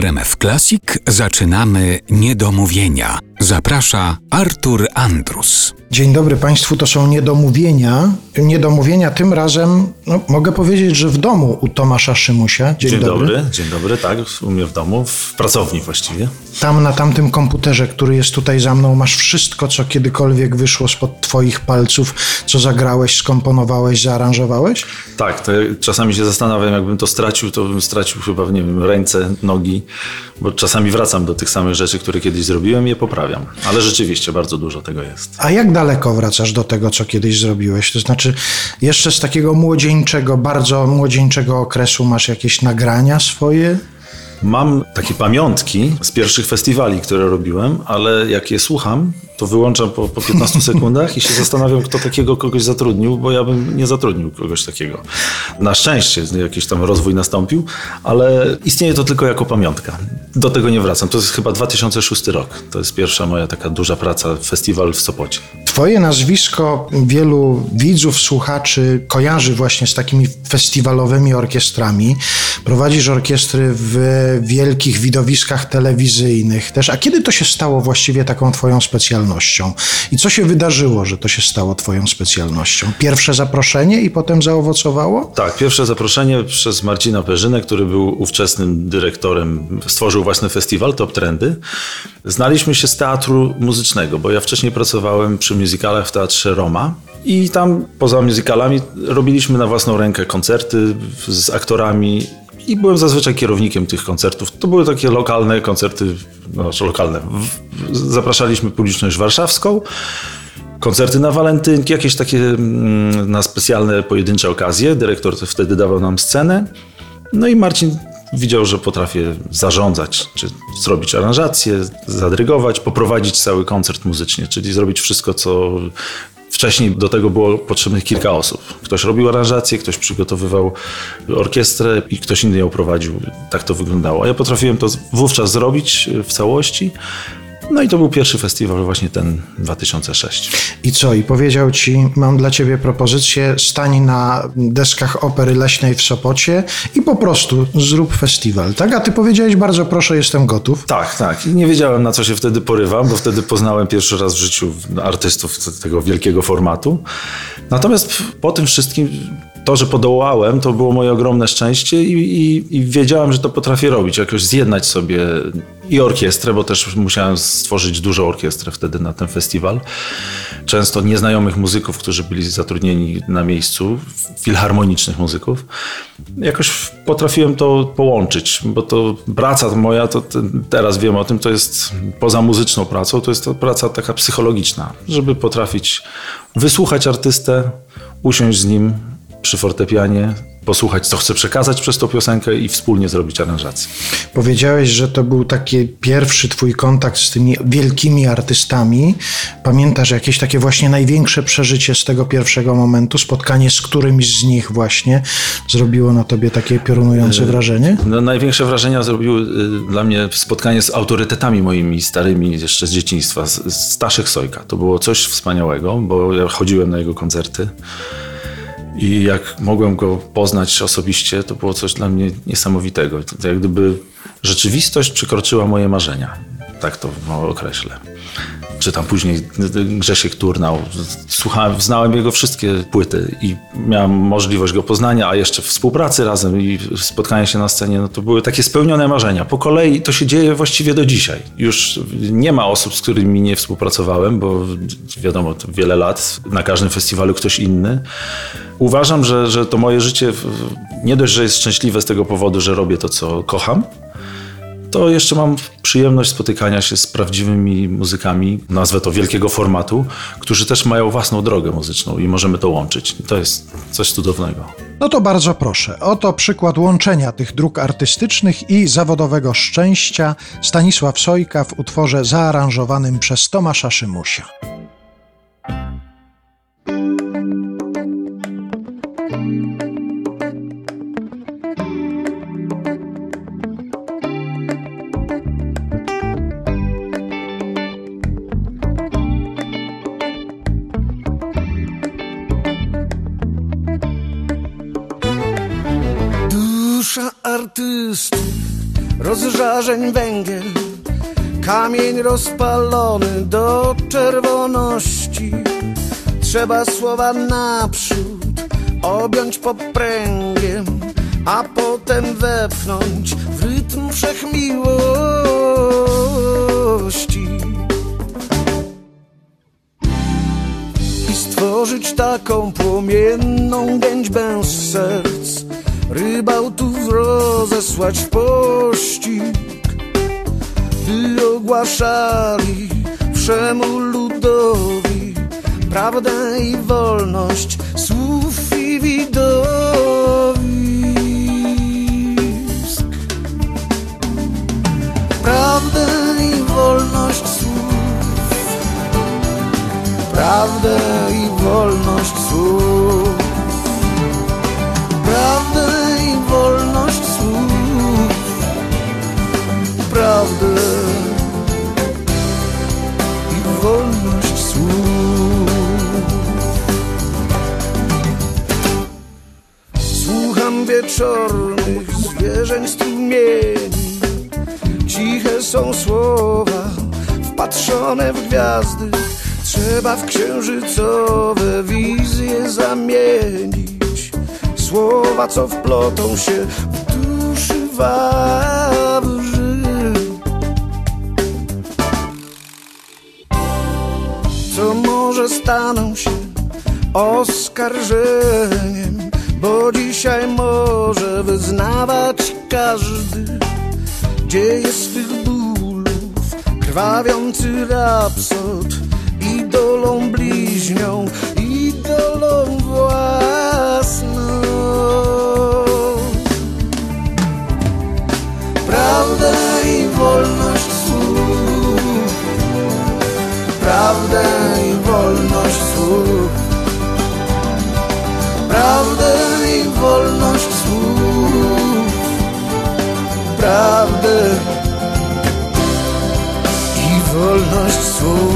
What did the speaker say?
RMF Classic zaczynamy niedomówienia. Zaprasza Artur Andrus. Dzień dobry Państwu, to są niedomówienia. Niedomówienia tym razem, no, mogę powiedzieć, że w domu u Tomasza Szymusia. Dzień, dzień dobry. dobry. Dzień dobry, tak, u mnie w domu, w pracowni właściwie. Tam na tamtym komputerze, który jest tutaj za mną, masz wszystko, co kiedykolwiek wyszło spod Twoich palców, co zagrałeś, skomponowałeś, zaaranżowałeś? Tak, to czasami się zastanawiam, jakbym to stracił, to bym stracił chyba, nie wiem, ręce, nogi, bo czasami wracam do tych samych rzeczy, które kiedyś zrobiłem i je poprawiam. Ale rzeczywiście bardzo dużo tego jest. A jak daleko wracasz do tego, co kiedyś zrobiłeś? To znaczy, jeszcze z takiego młodzieńczego, bardzo młodzieńczego okresu masz jakieś nagrania swoje? Mam takie pamiątki z pierwszych festiwali, które robiłem, ale jak je słucham, to wyłączam po, po 15 sekundach i się zastanawiam, kto takiego kogoś zatrudnił, bo ja bym nie zatrudnił kogoś takiego. Na szczęście jakiś tam rozwój nastąpił, ale istnieje to tylko jako pamiątka. Do tego nie wracam. To jest chyba 2006 rok. To jest pierwsza moja taka duża praca, festiwal w Sopocie. Twoje nazwisko wielu widzów, słuchaczy kojarzy właśnie z takimi festiwalowymi orkiestrami. Prowadzisz orkiestry w wielkich widowiskach telewizyjnych też. A kiedy to się stało właściwie taką twoją specjalnością? I co się wydarzyło, że to się stało twoją specjalnością? Pierwsze zaproszenie i potem zaowocowało? Tak, pierwsze zaproszenie przez Marcina Perzynę, który był ówczesnym dyrektorem, stworzył własny festiwal Top Trendy. Znaliśmy się z teatru muzycznego, bo ja wcześniej pracowałem przy musicalach w Teatrze Roma i tam poza musicalami robiliśmy na własną rękę koncerty z aktorami i byłem zazwyczaj kierownikiem tych koncertów. To były takie lokalne koncerty, no, znaczy lokalne. Zapraszaliśmy publiczność warszawską, koncerty na walentynki, jakieś takie mm, na specjalne, pojedyncze okazje. Dyrektor wtedy dawał nam scenę. No i Marcin widział, że potrafię zarządzać, czy zrobić aranżację, zadrygować, poprowadzić cały koncert muzycznie, czyli zrobić wszystko, co Wcześniej do tego było potrzebnych kilka osób. Ktoś robił aranżację, ktoś przygotowywał orkiestrę i ktoś inny ją prowadził. Tak to wyglądało. A ja potrafiłem to wówczas zrobić w całości. No i to był pierwszy festiwal, właśnie ten 2006. I co? I powiedział ci, mam dla ciebie propozycję, stań na deskach Opery Leśnej w Sopocie i po prostu zrób festiwal, tak? A ty powiedziałeś, bardzo proszę, jestem gotów. Tak, tak. I nie wiedziałem, na co się wtedy porywam, bo wtedy poznałem pierwszy raz w życiu artystów tego wielkiego formatu. Natomiast po tym wszystkim to, że podołałem, to było moje ogromne szczęście i, i, i, wiedziałem, że to potrafię robić, jakoś zjednać sobie i orkiestrę, bo też musiałem stworzyć dużą orkiestrę wtedy na ten festiwal. Często nieznajomych muzyków, którzy byli zatrudnieni na miejscu, filharmonicznych muzyków. Jakoś potrafiłem to połączyć, bo to praca moja, to teraz wiem o tym, to jest poza muzyczną pracą, to jest to praca taka psychologiczna, żeby potrafić wysłuchać artystę, usiąść z nim, przy fortepianie, posłuchać, co chce przekazać przez tą piosenkę i wspólnie zrobić aranżację. Powiedziałeś, że to był taki pierwszy twój kontakt z tymi wielkimi artystami. Pamiętasz jakieś takie właśnie największe przeżycie z tego pierwszego momentu? Spotkanie z którymś z nich właśnie zrobiło na tobie takie piorunujące e, wrażenie? No, największe wrażenia zrobiło y, dla mnie spotkanie z autorytetami moimi starymi jeszcze z dzieciństwa. Staszek Sojka. To było coś wspaniałego, bo ja chodziłem na jego koncerty. I jak mogłem go poznać osobiście, to było coś dla mnie niesamowitego. To jak gdyby rzeczywistość przekroczyła moje marzenia. Tak to określę czy tam później Grzesiek Turnał. Słuchałem, znałem jego wszystkie płyty i miałem możliwość go poznania, a jeszcze współpracy razem i spotkania się na scenie, no to były takie spełnione marzenia. Po kolei to się dzieje właściwie do dzisiaj. Już nie ma osób, z którymi nie współpracowałem, bo wiadomo, to wiele lat, na każdym festiwalu ktoś inny. Uważam, że, że to moje życie nie dość, że jest szczęśliwe z tego powodu, że robię to, co kocham, to jeszcze mam przyjemność spotykania się z prawdziwymi muzykami, nazwę to wielkiego formatu, którzy też mają własną drogę muzyczną i możemy to łączyć. to jest coś cudownego. No to bardzo proszę. Oto przykład łączenia tych dróg artystycznych i zawodowego szczęścia Stanisław Sojka w utworze zaaranżowanym przez Tomasza Szymusia. Artysty rozżarzeń węgiel, kamień rozpalony do czerwoności. Trzeba słowa naprzód objąć popręgiem, a potem wepchnąć w rytm wszechmiłości. i stworzyć taką płomienną gęćbę z serc, rybałtów rozesłać w pościg, by ogłaszali wszemu ludowi prawdę i wolność słów i widowisk. Prawdę i wolność słów prawdę i wolność słów. Wolność słów. Słucham wieczornych zwierzeń strumieni. Ciche są słowa wpatrzone w gwiazdy. Trzeba w księżycowe wizje zamienić Słowa, co wplotą się w duszy wawrzy Co może staną się oskarżeniem Bo dzisiaj może wyznawać każdy Dzieje swych bólów krwawiący rapsod idolą bliźnią, idolą własną. Prawdę i wolność słów, prawdę i wolność słów, prawdę i wolność słów, prawdę i wolność słów.